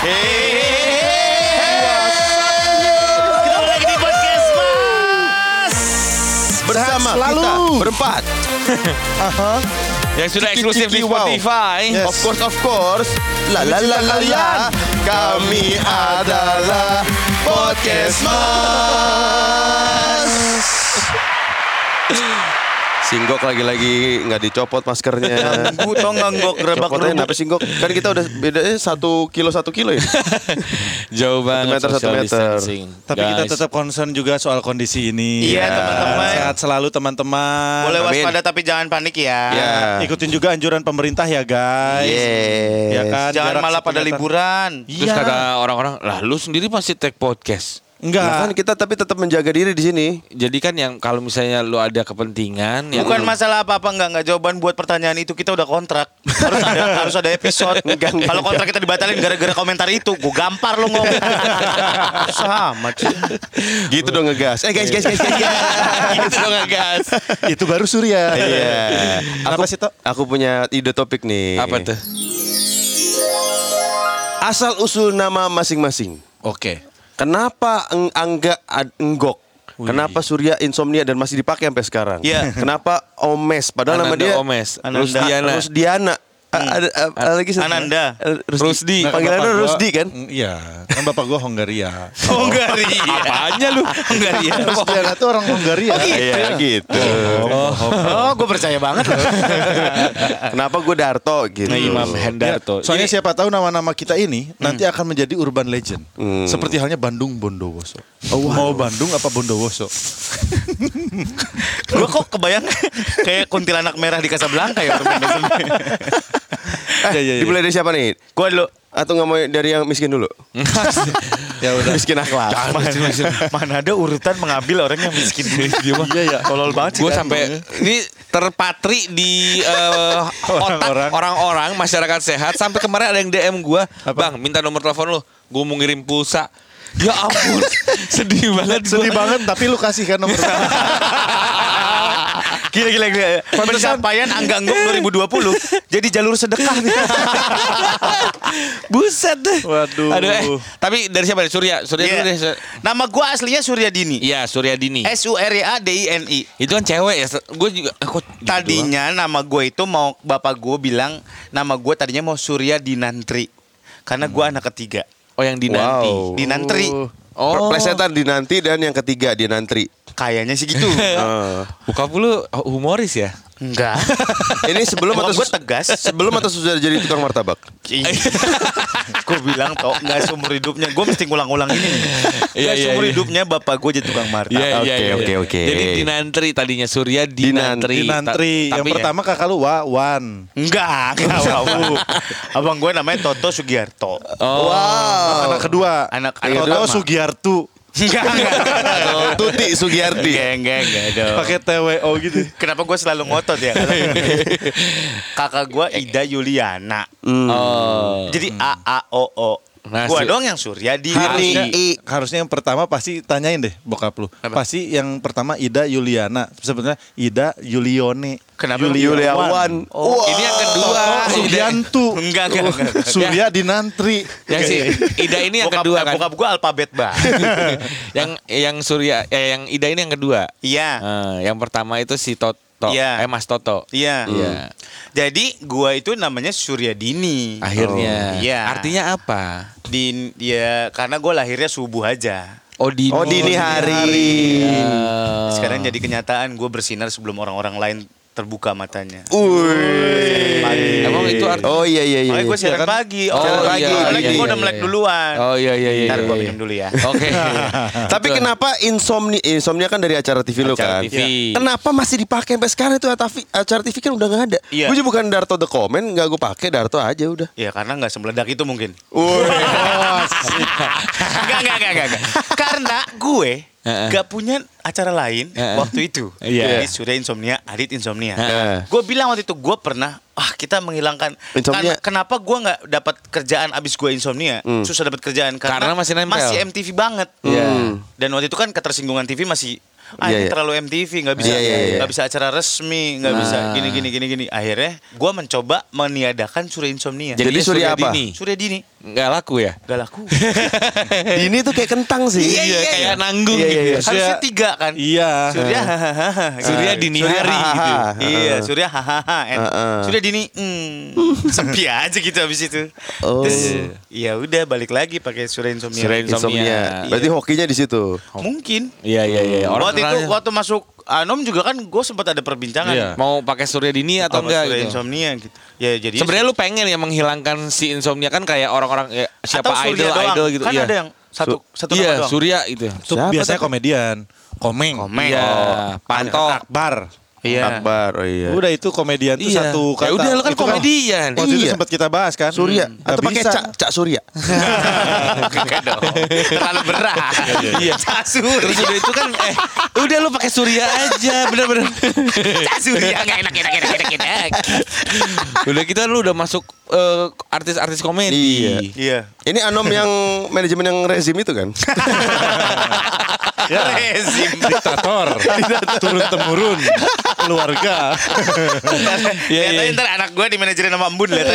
Ketemu lagi di podcast Mas. Bersama selalu. kita berempat. Yang sudah eksklusif di. Spotify. Yes. Of course, of course. La la la la la. Kami adalah podcast Mas. Singgok lagi-lagi nggak dicopot maskernya. Gue tau nganggok rebak Copotnya rubuk. kenapa singgok? Kan kita udah bedanya satu kilo satu kilo ya. Jauh banget meter, satu meter. distancing. Tapi kita Guys. tetap concern juga soal kondisi ini. Iya, Ya. teman-teman. Sehat selalu teman-teman. Boleh Amin. waspada tapi jangan panik ya. Ya. Ikutin juga anjuran pemerintah ya guys. Yes. Ya kan? Jangan Jarak malah satu pada meter. liburan. Terus Iya. kata orang-orang, lah lu sendiri pasti take podcast. Enggak. Nah, kan kita tapi tetap menjaga diri di sini. Jadi kan yang kalau misalnya lu ada kepentingan, yang Bukan lu- masalah apa-apa enggak enggak jawaban buat pertanyaan itu kita udah kontrak. Harus ada harus ada episode. Enggak, enggak, Kalau kontrak kita dibatalin gara-gara komentar itu, gue gampar lo ngomong. Sama cuy. Gitu dong ngegas. Eh guys, guys, guys, guys. guys. gitu dong gas. Itu baru Surya. Iya. Kenapa sih, Tok? Aku punya ide topik nih. Apa tuh? Asal usul nama masing-masing. Oke. Kenapa eng angga enggok? Kenapa Surya insomnia dan masih dipakai sampai sekarang? Iya. Kenapa Omes? Padahal nama Ananda dia Omes, Ananda. Rusdiana. Rusdiana. Ada a- a- lagi satu. Ananda. Rusdi. Nah, Panggilannya bapak gua- Rusdi kan? Iya. Kan bapak gua Hongaria. Hongaria. Apanya lu? Hongaria. Rusdiana itu orang Hongaria. Iya gitu. Oh, gue percaya banget loh. Kenapa gue Darto gitu? Nah, Imam Hendarto. Soalnya Jadi- siapa tahu nama-nama kita ini nanti akan menjadi urban legend. Hmm. Seperti halnya Bandung Bondowoso. Mau Bandung apa Bondowoso? gue kok kebayang kayak kuntilanak merah di Casablanca ya. Eh, Iya, iya, iya. Dimulai dari siapa nih? gue dulu. Atau nggak mau dari yang miskin dulu? ya udah. Miskin akhlak. Mana ada urutan mengambil orang yang miskin dulu. Iya ya. Tolol banget sih. Gue kan. sampai ini terpatri di eh, otak Orang-orang. masyarakat sehat sampai kemarin ada yang DM gue, bang minta nomor telepon lu, gue mau ngirim pulsa. Ya ampun, sedih banget gua. Sedih banget tapi lu kasih kan nomor Gila gila gila. Pencapaian Angga Nggok 2020 jadi jalur sedekah nih. Buset deh. Waduh. Aduh, eh. Tapi dari siapa? Surya. Surya Iya. dulu deh. Nama gua aslinya Surya Dini. Iya, Surya Dini. S U R Y A D I N I. Itu kan cewek ya. Gue juga eh, kok gitu Tadinya nama gue itu mau bapak gue bilang nama gue tadinya mau Surya Dinantri. Karena gue anak ketiga. doang. Oh, yang dinanti. Wow. Dinantri. Oh. Plesetan dinanti dan yang ketiga dinantri. Kayaknya sih gitu. Eh. Bokap lu humoris ya? Enggak. Ini sebelum atau gue tegas. Sebelum atau sudah jadi tukang martabak? gue bilang toh nggak seumur hidupnya. Gue mesti ngulang-ulang ini nih. Iya, Nggak iya, seumur iya. hidupnya bapak gue jadi tukang martabak. Iya, iya, Oke, iya. oke, oke. Jadi dinantri tadinya Surya dinantri. Dinantri. Ta- Yang tapi ya- pertama kakak lu Wawan. Enggak, enggak apa Abang gue namanya Toto Sugiarto. Oh. Anak kedua. Anak- Toto. Sugiartu. Enggak, enggak. Atau Tuti Sugiyarti. Enggak, enggak, enggak dong. Pakai TWO gitu. Kenapa gue selalu ngotot ya? Kakak gue Ida Yuliana. Oh. Jadi A A O O. Nah, gue Su- dong yang Surya di Harusnya, harusnya yang pertama pasti tanyain deh bokap lu. Pasti yang pertama Ida Yuliana. Sebenarnya Ida Yulione. Kenapa? Yuliawan. Oh, Ini yang kedua. Toto Ida- Sugiantu. Enggak, enggak, enggak. Surya Dinantri. Yang si Ida ini yang bokap, kedua kan. Bokap gue alfabet banget. yang yang Surya eh yang Ida ini yang kedua. Iya. Eh, yang pertama itu si Toto. Iya. Eh Mas Toto. Iya. Iya. Jadi gua itu namanya Surya Dini. Akhirnya. Oh, iya. Artinya apa? Din ya karena gue lahirnya subuh aja. Oh dini. Oh dini hari. Eh, Sekarang jadi kenyataan gue bersinar sebelum orang-orang lain terbuka matanya. Wih. Emang itu arti- Oh iya iya iya. Makanya gue siaran Iya kan? pagi. Oh, siaran iya, pagi. iya, Lagi iya, gue udah iya, melek iya. duluan. Oh iya iya iya. Ntar iya, gue iya. minum dulu ya. Oke. Tapi kenapa insomnia? Insomnia kan dari acara TV Acara kan. TV. Kenapa masih dipakai sampai sekarang itu acara TV, kan udah nggak ada. Iya. Gue juga bukan Darto the Comment, nggak gue pakai Darto aja udah. Ya karena nggak semeledak itu mungkin. Wih. Enggak, enggak, enggak, enggak. Karena gue Heeh. gak punya acara lain Heeh. waktu itu. Iya. Jadi Surya Insomnia, Adit Insomnia. Heeh. Gue bilang waktu itu gue pernah, ah kita menghilangkan. Insomnia. Karena- kenapa gue nggak dapat kerjaan abis gue insomnia? Susah dapat kerjaan karena, Karena masih nempel. masih MTV banget. Iya. Dan waktu itu kan ketersinggungan TV masih Ah, Iya, ini iya. terlalu MTV, nggak bisa, Iya, iya, iya. nggak bisa acara resmi, nggak Nah. bisa gini, gini, gini, gini. Akhirnya, gue mencoba meniadakan Surya Insomnia. Jadi Jadi Surya Surya apa? Dini. Surya Dini. nggak laku ya? Gak laku. Ini tuh kayak kentang sih. Iya, iya, kayak iya. nanggung Iya, iya, gitu. iya. Harusnya tiga kan? Iya. Surya hahaha. Surya dini Surya hari gitu. Iya, Surya hahaha. Surya dini hmm, sepi aja gitu habis itu. Oh. Terus ya udah balik lagi pakai Surya insomnia. Surya insomnia. Insomnia. Berarti hokinya di situ. Mungkin. Iya iya iya. Orang waktu itu waktu masuk Anom juga kan gue sempat ada perbincangan. Iya. mau pakai Surya dini atau Apa enggak Surya gitu. insomnia gitu. Ya jadi Sebenarnya lu pengen ya menghilangkan si insomnia kan kayak orang-orang ya, siapa Atau idol doang. idol gitu. Kan iya. ada yang satu satu nama Iya, doang. Surya itu. Itu Siapa biasanya komedian. Komeng. Komeng. Iya, Oh. Pantok. Akbar. Iya. Akbar, oh iya. Udah itu komedian tuh Iya. satu Ya kata. udah, lu kan Itu komedian. Waktu itu Iya. sempat kita bahas kan. Surya. Nggak Atau pakai. Cak, Cak Surya. Enggak dong. Terlalu berat. Iya. Surya. Terus udah itu kan eh udah lu pakai Surya aja, bener-bener. Surya enggak enak enak enak enak enak. udah kan lu udah masuk eh, artis-artis komedi. Iya. Iya. Ini Anom yang manajemen yang rezim itu kan? Ya. Rezim. Diktator. Turun temurun. Keluarga. Iya, Ya, iya. ntar anak gue di manajerin sama Embun lihat.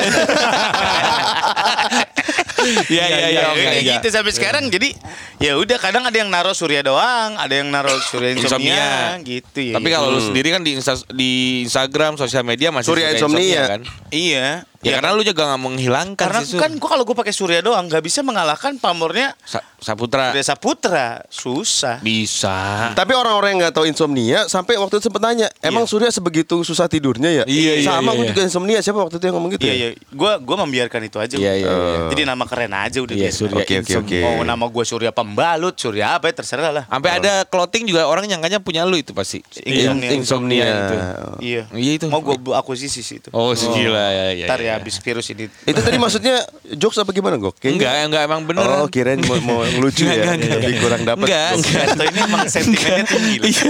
Iya iya iya. Ya, iya, kayak iya. gitu sampai sekarang jadi ya udah kadang ada yang naruh Surya doang, ada yang naruh Surya insomnia, Insomnia. gitu ya. Tapi kalau lu sendiri kan di Insta- di Instagram, sosial media masih Surya suka insomnia. kan? iya. Ya, karena lu juga nggak menghilangkan karena sih, Sur. kan gua kalau gue pakai Surya doang nggak bisa mengalahkan pamornya Sa- Saputra Surya Saputra, susah. bisa. Tapi orang-orang yang nggak tahu insomnia sampai waktu itu sempet nanya, emang Surya sebegitu susah tidurnya ya? Iya, iya, Sama iya, aku iya. juga insomnia. Siapa waktu itu yang ngomong gitu? Iya ya? iya, gue gua membiarkan itu aja. Iya, iya, iya. Jadi nama keren aja udah. Iya, biasa. Surya Oke, oke, oke. Mau nama gue Surya Pembalut, Surya apa ya terserah lah. Sampai ada clothing juga orang nyangkanya punya lu itu pasti. Insomnia. Insomnia itu. Iya. Iya itu. Mau gue akuisisi sih itu. Oh, gila ya ya. Ntar ya. Ya habis virus ini. Itu tadi maksudnya jokes apa gimana Gok? Enggak, enggak emang beneran. Oh, kirain mau, mau lucu ya. Enggak, enggak, Tapi kurang dapat. Enggak, enggak. Atau ini emang sentimennya tinggi loh. Iya.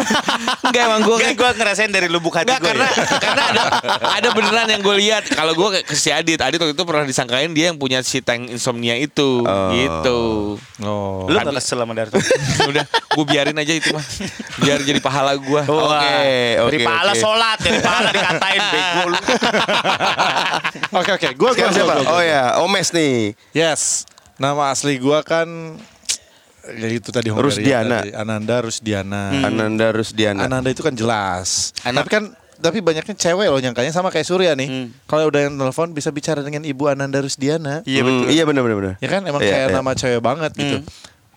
Enggak emang gue Gue gue ngerasain dari lubuk hati Enggak gue. karena ya. karena ada ada beneran yang gue lihat kalau gue ke si Adit Adit waktu itu pernah disangkain dia yang punya si tank insomnia itu gitu Oh. Lu gak kesel sama Darto? udah gue biarin aja itu mah biar jadi pahala gue Oke, oke, Dari pahala sholat, dari pahala dikatain bego lu. Oke oke, gua gua Sekarang siapa? gua, gua, Oh ya, Omes nih. Yes. Nama asli gua kan ya itu tadi Hongaria Rusdiana. tadi. Ananda Rusdiana. Ananda Rusdiana. Ananda itu kan jelas. Anak- Tapi kan tapi banyaknya cewek loh nyangkanya sama kayak Surya nih. Kalau udah yang telepon bisa bicara dengan Ibu Ananda Rusdiana. Iya betul. Iya benar benar benar. Ya kan emang Iya, kayak iya. nama cewek banget gitu.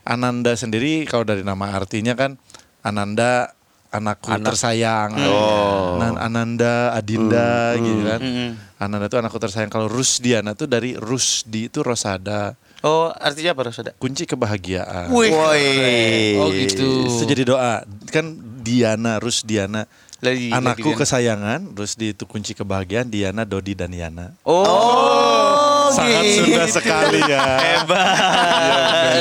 Ananda sendiri kalau dari nama artinya kan Ananda anakku Anak. tersayang. Oh. Nan- Ananda, Adinda gitu kan. Hmm. Ananda tuh anakku tersayang. Kalau Rusdiana tuh dari Rusdi itu Rosada. Oh, artinya apa Rosada? Kunci kebahagiaan. Wih. Woi. oh gitu Itu jadi doa. Kan Diana, Rusdiana. Lagi- Anakku lagi- kesayangan, Rusdi itu kunci kebahagiaan, Diana, Dodi dan Yana. Oh, Sangat gitu. Sunda sekali ya. hebat.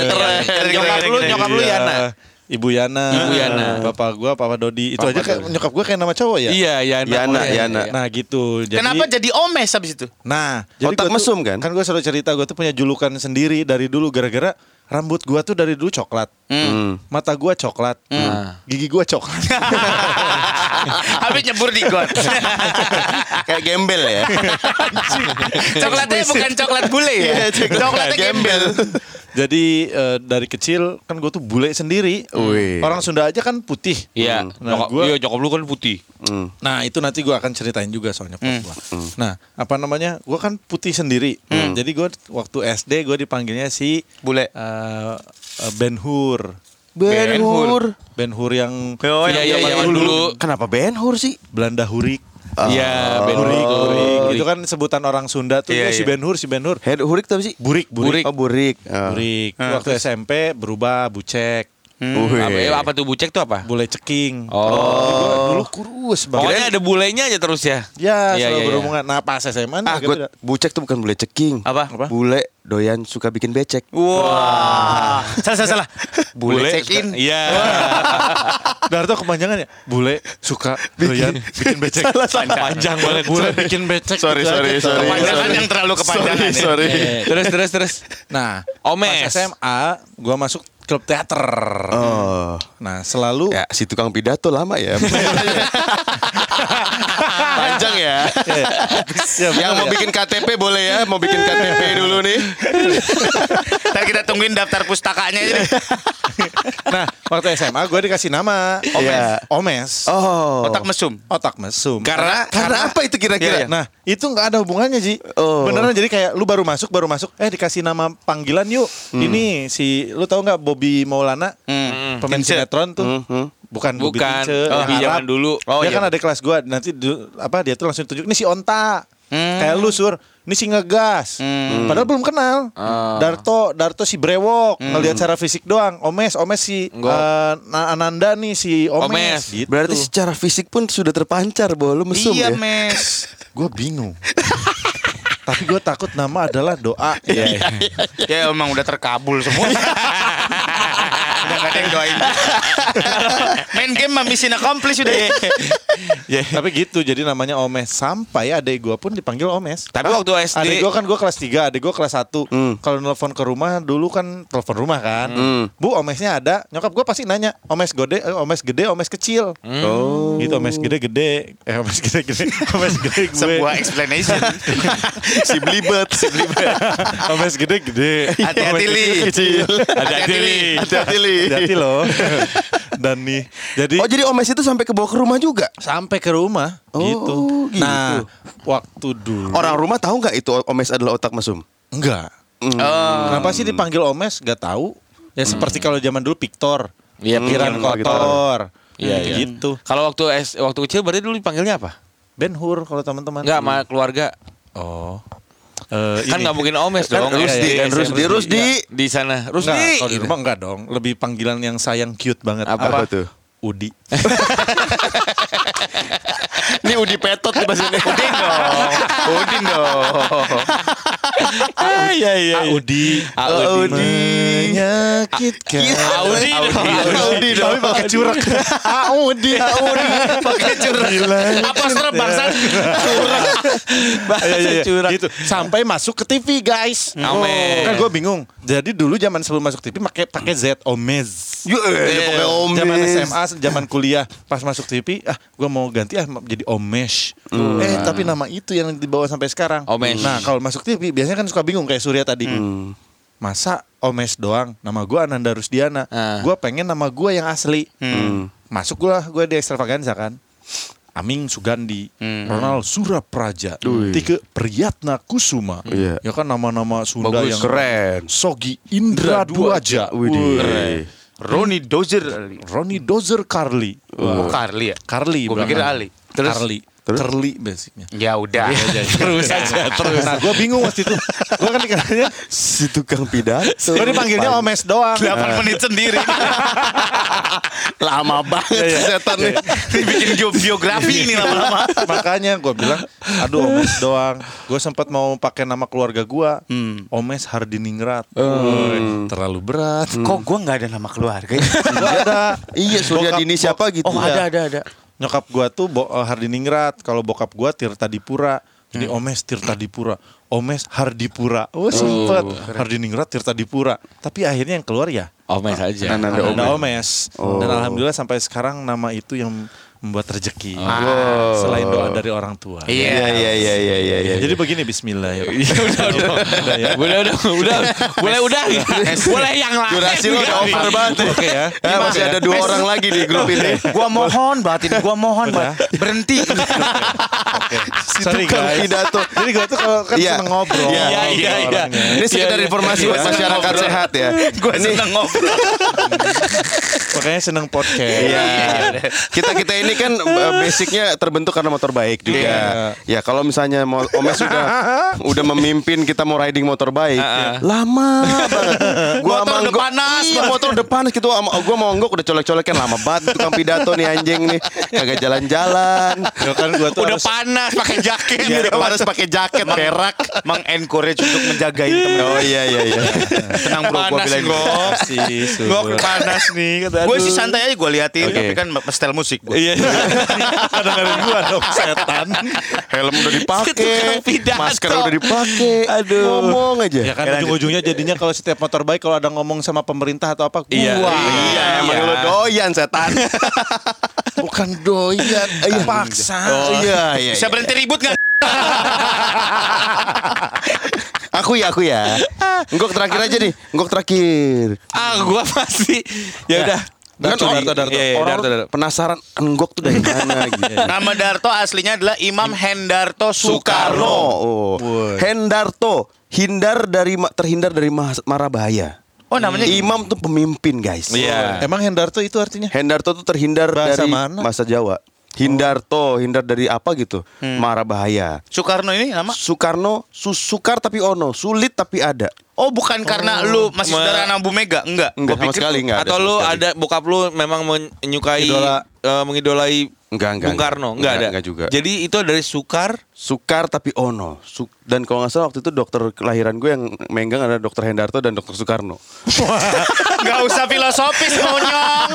Keren. nyokap lu nyokap lu Iya. Yana Ibu Yana, Ibu Yana. Bapak gua, Papa Dodi. Itu Papa aja kayak Dodi. nyokap gua kayak nama cowok ya. iya Yana Yana, Oh, iya, Yana. iya. Nah gitu. Jadi, Kenapa jadi omes habis itu? Nah, jadi Otak gua tuh- mesum kan? Kan gue selalu cerita gue tuh punya julukan sendiri dari dulu gara-gara rambut gua tuh dari dulu coklat. Hmm. Mata gua coklat. Hmm. Gigi gua coklat. Habis nyebur di got. Kayak gembel ya. Coklatnya bukan coklat bule ya. Iya, Coklatnya gembel. Jadi eh, dari kecil kan gue tuh bule sendiri. Wih. Orang Sunda aja kan putih. iya Nah, nyokap gua- iya lu kan putih Hmm. Nah itu nanti gue akan ceritain juga soal nyokap gua. Nah apa namanya? Gue kan putih sendiri. Jadi gue waktu SD gue dipanggilnya si Bule. eh, Ben Hur. Ben Hur. Ben Hur yang Oh, iya iya iya dulu Kenapa Ben Hur sih? Belanda Hurik. iya Ben Hurik, Hurik. Itu kan sebutan orang Sunda tuh Iya, "Ya, si iya. Ben Hur, si Ben Hur. Head Hurik tapi sih? Burik, burik. Oh, Burik. Ah. Burik. Waktu SMP berubah bucek. Wih. apa, eh, apa tuh bucek tuh apa Bule ceking. Oh. Gua dulu kurus banget. Pokoknya ada bulenya aja terus ya. Ya, Iya, selalu iya, iya. berhubungan. Nah, pas SMA nih Ah, agak gue bucek tuh bukan bule ceking. Apa? Apa? Bule doyan suka bikin becek. Wah. Salah salah salah. Bule check in. Iya. Darto kepanjangan ya? Bule suka doyan bikin becek. Panjang banget. Bule bikin becek. Sorry, gitu sorry, sorry. Kepanjangan yang terlalu kepanjangan. ya. Sorry. terus terus terus. Nah, Omes. pas SMA gua masuk klub teater. Oh. Nah, selalu Ya, si tukang pidato lama ya. Panjang ya. Ya, Yang mau bikin KTP boleh ya, mau bikin KTP dulu nih. Ntar kita tungguin daftar pustakanya aja deh. Nah, waktu SMA gue dikasih nama Iya. Omes. Oh. Otak mesum. Otak mesum. Karena Karena apa itu kira-kira? Iya, iya. Nah, itu nggak ada hubungannya, Ji. Oh. Beneran jadi kayak lu baru masuk, baru masuk, eh dikasih nama panggilan yuk. Ini si lu tahu nggak Bobby Maulana? Hmm. Pemain Tince. sinetron tuh. Hmm. Bukan Bobby bukan Tince, oh, yang zaman dulu. Oh, dia iya. kan ada kelas gua nanti du- apa dia tuh langsung tunjuk ini si Onta. Hmm. Kayak lu sur, ini si ngegas. Hmm. Padahal belum kenal. Ah. Darto, Darto si brewok, ngelihat secara fisik doang. Omes, Omes si Na- Ananda nih si Omes. Omes. Gitu. Berarti secara fisik pun sudah terpancar bahwa lu mesum Iya, ya. mes. gue bingung. Tapi gue takut nama adalah doa. Iya. ya emang udah terkabul semua. gak ada yang doain. Main game mah mission accomplished udah. Ya, Tapi gitu jadi namanya Omes sampai adek gue pun dipanggil Omes. Tapi waktu SD Adek gue kan gue kelas 3, adek gue kelas 1 Hmm. Kalau nelfon ke rumah dulu kan telepon rumah kan Hmm. Bu Omesnya ada Nyokap gue pasti nanya Omes gede, eh, Omes gede, Omes kecil Oh. Gitu Omes gede-gede Eh Omes gede-gede Omes gede gue Sebuah explanation. si blibet, si blibet. Omes gede-gede Hati-hati, Li. kecil Hati-hati, Li. Hati-hati Li. Hati-hati loh Dan nih Jadi Oh jadi Omes itu sampai ke bawah ke rumah juga? sampai ke rumah Oh, gitu. gitu. Nah, waktu dulu Orang rumah tahu nggak itu Omes adalah otak mesum? enggak. Oh. Kenapa sih dipanggil Omes? Gak tahu. Ya seperti kalau zaman dulu Piktor. Iya, pikiran Piktor. kotor. Iya, iya. gitu. Kalau waktu S, waktu kecil berarti dulu dipanggilnya apa? Ben Hur kalau teman-teman. Enggak, sama keluarga. Oh. Eh, Kan nggak mungkin Omes Kan dong. Rusdi, Iya, kan iya, Rusdi, iya. Rusdi. Di sana. Enggak, Rusdi. kalau di rumah enggak dong. Lebih panggilan yang sayang cute banget. Apa? Apa tuh? Udi. Ini Udi Petot nih pas ini. Udin dong. Udin dong. Iya iya. Audi. Audi. Menyakitkan. Audi dong. Audi dong. Tapi pakai curak. Audi. Audi. Pakai curang. Apa serem bangsat? Iya, iya, iya. curang. Gitu. Sampai masuk ke TV guys. Amen. Kan gue bingung. Jadi dulu zaman sebelum masuk TV pakai pakai Z Omez. Pakai Omes. Zaman SMA, zaman kuliah, pas masuk TV, ah gue mau ganti ah jadi Omesh. Eh tapi nama itu yang dibawa sampai sekarang. Omesh. Nah kalau masuk TV biasanya kan suka bingung kayak Surya tadi. Hmm. Masa Omesh doang? Nama gue Ananda Rusdiana. Ah. Gue pengen nama gue yang asli. Hmm. Masuk gue gue di Extravaganza kan. Aming Sugandi, Ronald Surapraja, Tike Priyatna Kusuma. Iya. Ya kan nama-nama Sunda Bagus, yang keren. Sogi Indra Duaja. Widih. Wih. Roni Dozer. Ronnie Dozer Carly. Oh, Carly ya? Carly. Gua pikir. Ali. Terus? Carly. Terus? Curly basicnya. Ya udah. terus aja terus. Nah, gue bingung waktu itu. Gue kan dikatanya, Si tukang pidato. gue dipanggilnya Omes doang. 8 menit sendiri. Lama banget si setan nih. Dibikin bio- biografi ini lama-lama. Makanya gue bilang, aduh Omes doang. Gue sempat mau pakai nama keluarga gue, Omes Hardiningrat. Woy, terlalu berat. Kok gua nggak ada nama keluarga ya? Gak ada. Iya, Surya Dini siapa gitu. Oh ada ada ada. Nyokap gue tuh bo- eh, Hardiningrat. Kalau bokap gue Tirta Dipura. Jadi Omes Tirta Dipura. Omes Hardipura. Oh sempet. Hardiningrat Tirta Dipura. Tapi akhirnya yang keluar ya Omes aja. Ananda Ananda Omes. Omes. Oh. Dan alhamdulillah sampai sekarang nama itu yang membuat rezeki. Oh. Selain doa dari orang tua. Iya, iya, iya, iya, iya. iya. Jadi begini Bismillah ya. Pak. udah, udah, Udah ya. udah, udah, udah, boleh udah, boleh yang lain. Durasi lo udah over banget. Oke ya. Eh, masih ada dua orang lagi di grup ini. Gua mohon banget ini, gua mohon banget. Berhenti. Oke. Sorry guys. pidato. Jadi gue tuh kalau kan Iya. seneng ngobrol. Iya, iya, iya. Ini sekedar informasi buat masyarakat sehat ya. Gua seneng ngobrol. Makanya seneng podcast. Iya. Kita kita ini kan uh, basicnya terbentuk karena motor baik juga. Iya. Ya kalau misalnya mau Omes sudah udah memimpin kita mau riding motor baik, lama banget. Gua Motor udah panas Iya, motor udah panas gitu. Sama- Gua mau nggok udah colek-colekan lama banget tukang pidato nih anjing nih. Kagak jalan-jalan. Ya kan gue tuh Udah harus panas pakai jaket. Iya, udah harus pakai jaket berak. Mengencourage untuk menjagain temen. Oh iya iya iya. Tenang bro, gua Panas, bilang Gok. sih. Gua panas nih kata. Gue sih santai aja gue liatin, tapi kan setel musik gue. Iya. Kadang-kadang gue dong setan. Helm udah dipakai, masker udah dipakai. Aduh. Ngomong aja. Ya kan ujung-ujungnya jadinya kalau setiap motor baik kalau ada ngomong sama pemerintah atau apa. Iya. Wah. Iya, emang Iya. lu doyan setan. Bukan doyan. Iya. Paksa. Iya, iya. Bisa iya. berhenti ribut nggak? Aku ya, aku ya. Enggok terakhir aja nih. Enggok terakhir. Ah, gua pasti. Ya udah. Darto, Kan Darto, Darto. Iya, iya, Orang Darto, Darto. penasaran enggok tuh dari mana gitu. Nama Darto aslinya adalah Imam Hendarto Soekarno. Soekarno. Oh. Hendarto, hindar dari terhindar dari ma- mara bahaya. Oh namanya Imam tuh pemimpin, guys. Iya. Emang Hendarto itu artinya? Hendarto tuh terhindar Bahasa dari mana? masa Jawa. Hindarto, hindar dari apa gitu? Mara bahaya. Soekarno ini nama. Soekarno, su sukar tapi ono, sulit tapi ada. Oh bukan karena lu masih Ma- saudara anak Bu Mega, enggak? Enggak Gua sama pikir sekali enggak Atau lu sekali. ada bokap lu memang menyukai Idola. eh, mengidolai Enggak, enggak, Bung Karno, enggak. enggak, ada. Enggak juga. Jadi itu dari Sukar. Sukar tapi ono. Su- dan kalau nggak salah waktu itu dokter kelahiran gue yang menggang ada dokter Hendarto dan dokter Soekarno. Gak usah filosofis monyong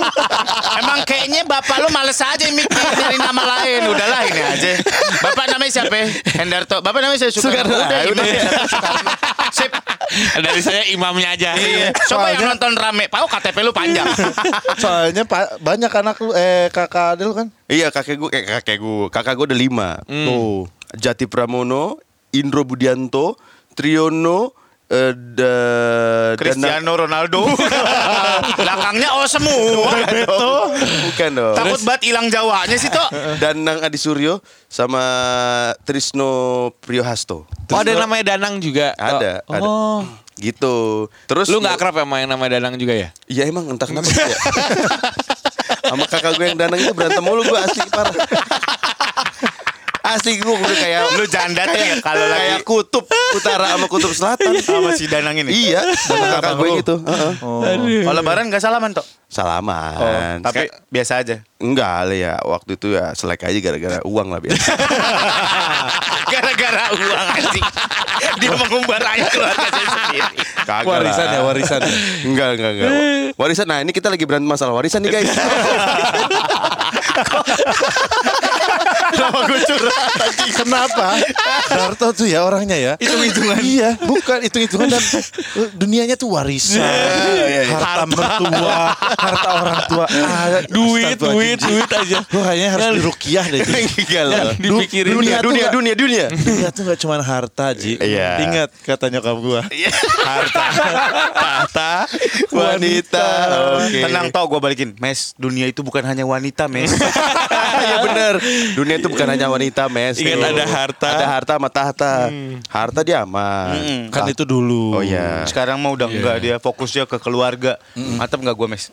Emang kayaknya bapak lu males aja mikir dari nama lain Udahlah ini aja Bapak namanya siapa? Hendarto Bapak namanya saya Soekarno. Udah Ah, udah. Soekarno Sip dari saya imamnya aja. Iya Coba yang nonton rame Pak oh, KTP lu panjang Soalnya pa- banyak anak lu eh kakak adil kan? Iya kakek gue, eh, kakek gue, kakak gue ada lima. Tuh. Jati Pramono, Indro Budianto, Triono, eh, da, Danang- Cristiano Ronaldo Belakangnya oh semua Beto. Bukan dong. Takut banget hilang Jawanya sih Tok Danang Adi Suryo sama Trisno Priyohasto. Oh ada yang namanya Danang juga. Ada, oh. ada. Oh. Gitu. Terus Lu nggak akrab ya sama yang namanya Danang juga ya? Iya emang entah kenapa ya. Sama kakak gue yang danang itu berantem mulu gue asli parah. Asli gue udah kayak Lu janda tuh ya kalau lagi kayak kutub utara sama kutub selatan. sama si Danang ini iya, sama kakak gue gitu. Heeh. Kalau lebaran gak salaman Tok Salaman. Tapi Kayak- biasa aja enggak lah ya waktu itu ya selek aja gara-gara uang lah biasa. Gara-gara uang anjing Dia mengumbar air keluarga saya sendiri Kagak Warisan ya, warisan. Enggak, enggak, enggak. Warisan. Nah, ini kita lagi berantem masalah warisan nih, guys. Kenapa gue curhat? Kenapa? Darto tuh ya orangnya ya. Hitung-hitungan. Iya bukan hitung-hitungan dan eh, Dunianya tuh warisan. Harta mertua Harta orang tua. Ah, Duit, duit, duit aja. Lu kayaknya harus dirukiah deh. Enggak lah. Dipikirin. Dunia, dunia, dunia, dunia. Dunia tuh gak cuma harta Ji. Iya. Ingat kata nyokap gua. Harta. Tahta. Wanita. Tenang Tok gue balikin. Mes dunia itu bukan hanya wanita Mes. Iya bener Dunia itu bukan hanya wanita, Mes. Ingat Tuh. ada harta. Ada harta sama tahta. Harta dia aman. Kan itu dulu Oh iya. Sekarang mah udah enggak dia fokusnya ke keluarga Mantap enggak gue Mes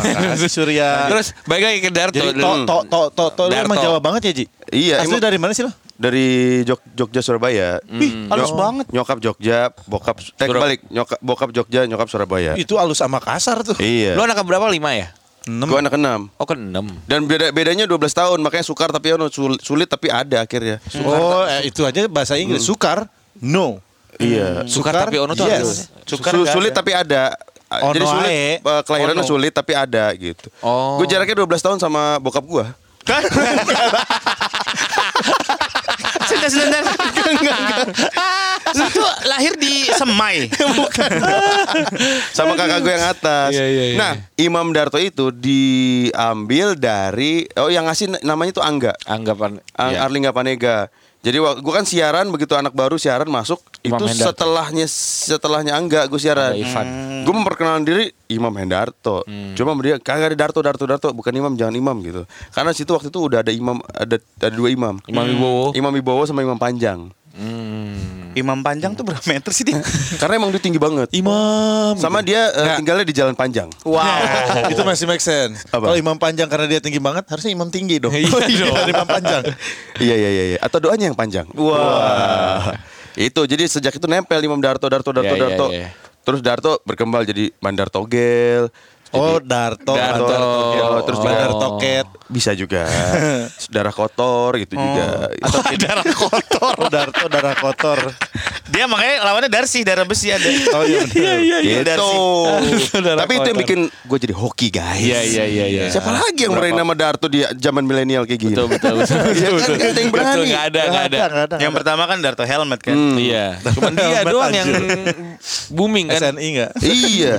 Surya Terus balik lagi ke Darto. Jadi to to to to to lu Darto. emang Jawa banget ya Ji? Iya, Asli emang- dari mana sih lo? Dari Jog Jogja Surabaya. Ih, halus Nyok- banget. Nyokap Jogja, bokap eh balik. Nyokap bokap Jogja, nyokap Surabaya. Itu alus sama kasar tuh. Iya. Lu anak berapa? Lima ya? Gue anak enam. Oh ke enam. Dan beda bedanya 12 tahun, makanya sukar tapi ono sul- sulit tapi ada akhirnya. Oh, eh, itu aja bahasa Inggris. Sukar, no. Iya. Sukar tapi ono tuh yes. Sukar Su- sulit ada. tapi ada. Ono Jadi sulit ae. eh, kelahirannya Ono. sulit tapi ada gitu. Oh. Gue jaraknya 12 tahun sama bokap gue. Sebentar, sebentar Lu tuh lahir di Semai sama kakak gue yang atas. Iya, iya, iya. Nah, Imam Darto itu diambil dari oh yang ngasih namanya tuh Angga. Anggapan. Ang- iya. Arlingga Panega. Jadi gue kan siaran begitu anak baru siaran masuk Imam itu Hendarto. setelahnya setelahnya Angga gue siaran. Ivan. Gue memperkenalkan diri Imam Hendarto. Cuma sama dia kagak ada Darto Darto Darto bukan Imam jangan Imam gitu. Karena situ waktu itu udah ada Imam ada ada dua Imam. Imam Wibowo. Imam Wibowo sama Imam Panjang. Hmm. Imam panjang tuh berapa meter sih dia? Karena emang dia tinggi banget. Imam. Sama dia eh, tinggalnya di Jalan Panjang. Wow itu masih make sense. Kalau imam panjang karena dia tinggi banget, harusnya imam tinggi dong. Iya dong. Dari imam panjang. Iya iya iya iya. Atau doanya yang panjang. Wah. Itu jadi sejak itu nempel Imam Darto Darto Darto Iya, iya, Darto. iya. Terus Darto berkembang jadi Bandar Togel. Oh, Darto, Darto. Togel, Oh, terus Bandar juga- Toket. Bisa juga. Darah kotor gitu juga. Atau darah kotor. Oh, Darto darah kotor. Dia makanya lawannya Darsi Darah besi ada Oh iya benar. gitu. Darah Tapi itu yang bikin gue jadi hoki guys. Iya, iya, iya, iya. Siapa lagi yang berani nama Darto di zaman milenial kayak gini? Betul betul betul. Iya kan, betul. nggak ada yang berani. Betul, ada nggak ada. Yang pertama kan Darto Helmet kan Iya. Cuman dia doang yang booming kan. SNI enggak? Iya.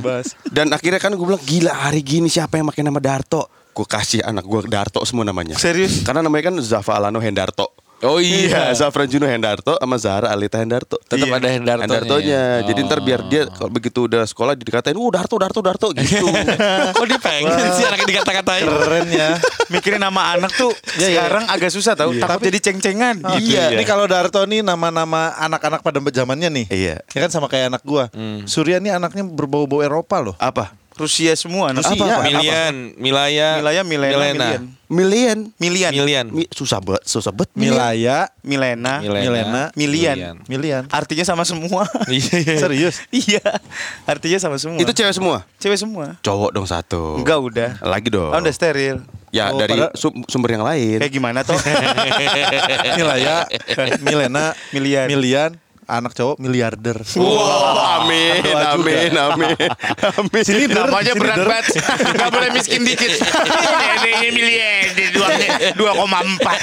Dan akhirnya kan gue bilang gila hari gini siapa yang pakai nama Darto? gue kasih anak gue Darto semua namanya. Serius? Karena namanya kan Zafa Alano Hendarto. Oh iya. Zafran Juno Hendarto sama Zahra Alita Hendarto. Tetap Iya. ada Hendartonya. Hendartonya. ya? Jadi ntar biar dia kalau begitu udah sekolah dikatain, "Uh, Darto, Darto, Darto" gitu. Kok dia pengen sih anaknya dikata-katain? Keren ya. Mikirin nama anak tuh Iya, iya. sekarang agak susah tau. Takut jadi ceng-cengan. Ah, Gitu. iya. Ini kalau Darto nih nama-nama anak-anak pada zamannya nih. Iya. Ya kan sama kayak anak gua. Surya nih anaknya berbau-bau Eropa loh. Apa? Rusia semua. Rusia. Apa? Milian, Milaya, Milaya, Milena, Milian. Milian. Milian. Milian. Mi- susah banget, susah banget. Milaya, Milena. Milena, Milian. Milian. Artinya sama semua. Iya. Serius? iya. Artinya sama semua. Itu cewek semua. cewek semua. Cowok dong satu. Enggak udah. Lagi dong. Oh, udah steril. Ya Oh, dari sum- sumber yang lain. Kayak gimana tuh? Milaya, Milena, Milian. Milian, anak cowok miliarder. Wow, amin, amin, amin, amin. Sini Namanya berat banget. Gak boleh miskin dikit. Ini ini miliar di dua dua koma empat.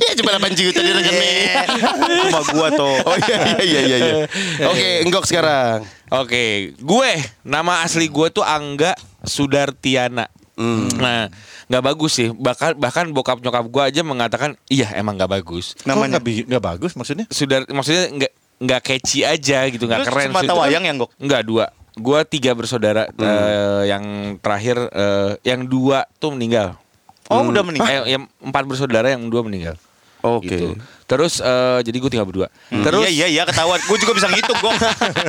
ya cuma 8 juta di rekening. Cuma gua tuh. Oh iya iya iya iya. iya. Oke, enggok sekarang. Oke, gue nama asli gue tuh Angga Sudartiana. Hmm. Nah, nggak bagus sih. Bahkan bahkan bokap nyokap gue aja mengatakan iya emang nggak bagus. Namanya. nggak bagus maksudnya? Sudar maksudnya nggak nggak catchy aja gitu, nggak keren. semata Sud- wayang ya, Gok? Nggak dua. Gue tiga bersaudara. eh, yang terakhir, eh, yang dua tuh meninggal. Oh, udah meninggal. Eh, yang empat bersaudara, yang dua meninggal. Oke. Gitu. Terus eh, jadi gue tinggal berdua. Terus iya iya iya ketahuan. Gue juga bisa ngitung gue.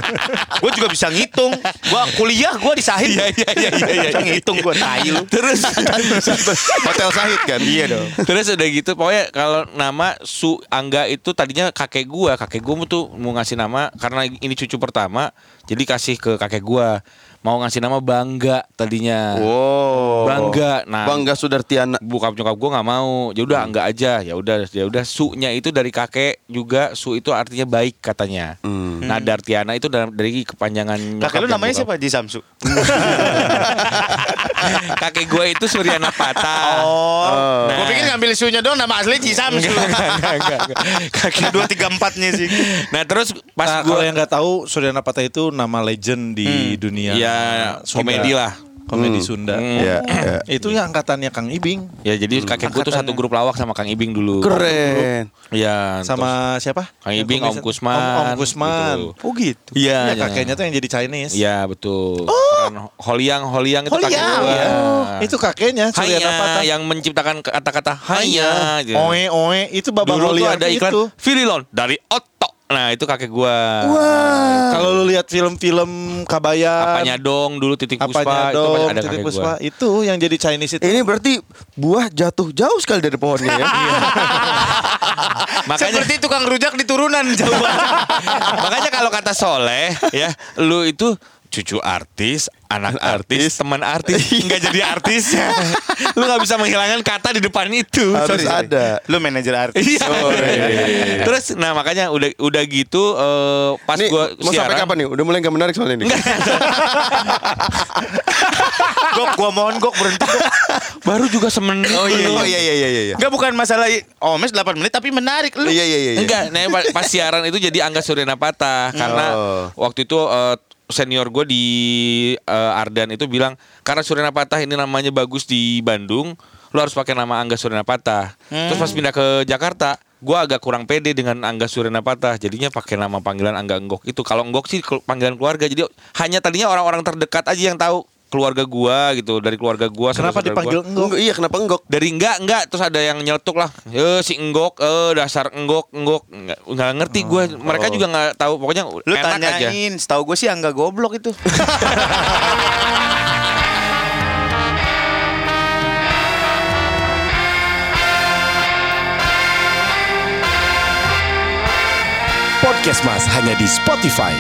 gue juga bisa ngitung. Gue kuliah gue di Sahid. Iya, iya, iya, iya, iya. Bisa ngitung gue tai lu. terus Hotel Sahid kan? Iya dong. Terus udah gitu pokoknya kalau nama Su Angga itu tadinya kakek gua, kakek gua tuh mau ngasih nama karena ini cucu pertama, jadi kasih ke kakek gua. Mau ngasih nama Bangga tadinya. Wow. Bangga. Nah, Bangga Sudartiana. Bokap nyokap gua nggak mau. Ya udah Angga aja. Ya udah ya udah Su-nya itu dari kakek juga Su itu artinya baik katanya. Hmm. Nah, Dartiana itu dari, dari kepanjangan Kakek lu namanya bokap. siapa? Ji Samsu. kakek gua itu Suryana Patah. Oh. Nah. Gue pikir ngambil isunya dong nama asli Ji Samsu. Kaki dua tiga empatnya sih. Nah, terus pas Nah, gua kalau yang nggak tahu Suryana Patah itu nama legend di dunia. ya Sunda. Komedi lah. Komedi Hmm. Sunda. Hmm. Ya, ya. Itu yang angkatannya Kang Ibing Ya jadi kakek gue tuh satu grup lawak sama Kang Ibing dulu. Keren. Iya. sama siapa? Kang Ibing, Om Kusman. Om, Om Kusman. gitu. Oh gitu. Iya. Ya, kakeknya tuh yang jadi Chinese. Iya betul. Oh. Holiang, Holiang itu kakek Holiang. gue. Oh, itu kakeknya Hanya yang menciptakan kata-kata hanya. gitu. Oe oe itu Babang Dulu tuh ada iklan itu. Fililon dari Otto. Nah itu kakek gue. Kalau lu lihat film-film Kabaya, Apanya dong dulu titik puspa apanya itu dong, pasti ada Titik kakek Puspa, gue. itu yang jadi Chinese itu. Ini berarti buah jatuh jauh sekali dari pohonnya ya. Makanya Seperti tukang rujak di turunan jauh banget. Makanya kalau kata Soleh ya, lu itu cucu artis, anak artis, teman artis, nggak jadi artis ya. Lu nggak bisa menghilangkan kata di depan itu. Harus Sorry, sorry. ada. Lu manajer artis. Iya. Oh, iya, iya, iya. Terus nah makanya udah udah gitu eh, pas Nih, gua mau sampai siaran kapan nih? Udah mulai gak menarik soalnya ini. Gok, gua mohon gok berhenti. Baru juga semenit. Oh iya oh, iya iya iya iya. Enggak bukan masalah Omes 8 menit tapi menarik lu. Iya iya iya. iya. Enggak, nah pa- pas siaran itu jadi Angga Suryana Patah karena Oh. waktu itu eh, senior gue di eh, Ardan itu bilang karena Suryana Patah ini namanya bagus di Bandung, lo harus pakai nama Angga Suryana Patah. Terus pas pindah ke Jakarta, gue agak kurang pede dengan Angga Suryana Patah, jadinya pakai nama panggilan Angga Enggok itu. Kalau Enggok sih panggilan keluarga, jadi hanya tadinya orang-orang terdekat aja yang tahu keluarga gua gitu dari keluarga gua Kenapa dipanggil gua. enggok? Enggak, iya kenapa enggok? dari enggak enggak terus ada yang nyeletuk lah eh si enggok eh dasar enggok enggok nggak, nggak ngerti gue mereka juga nggak tahu pokoknya Lu enak aja tanyain, setahu gue sih angga goblok itu. Podcast Mas hanya di Spotify.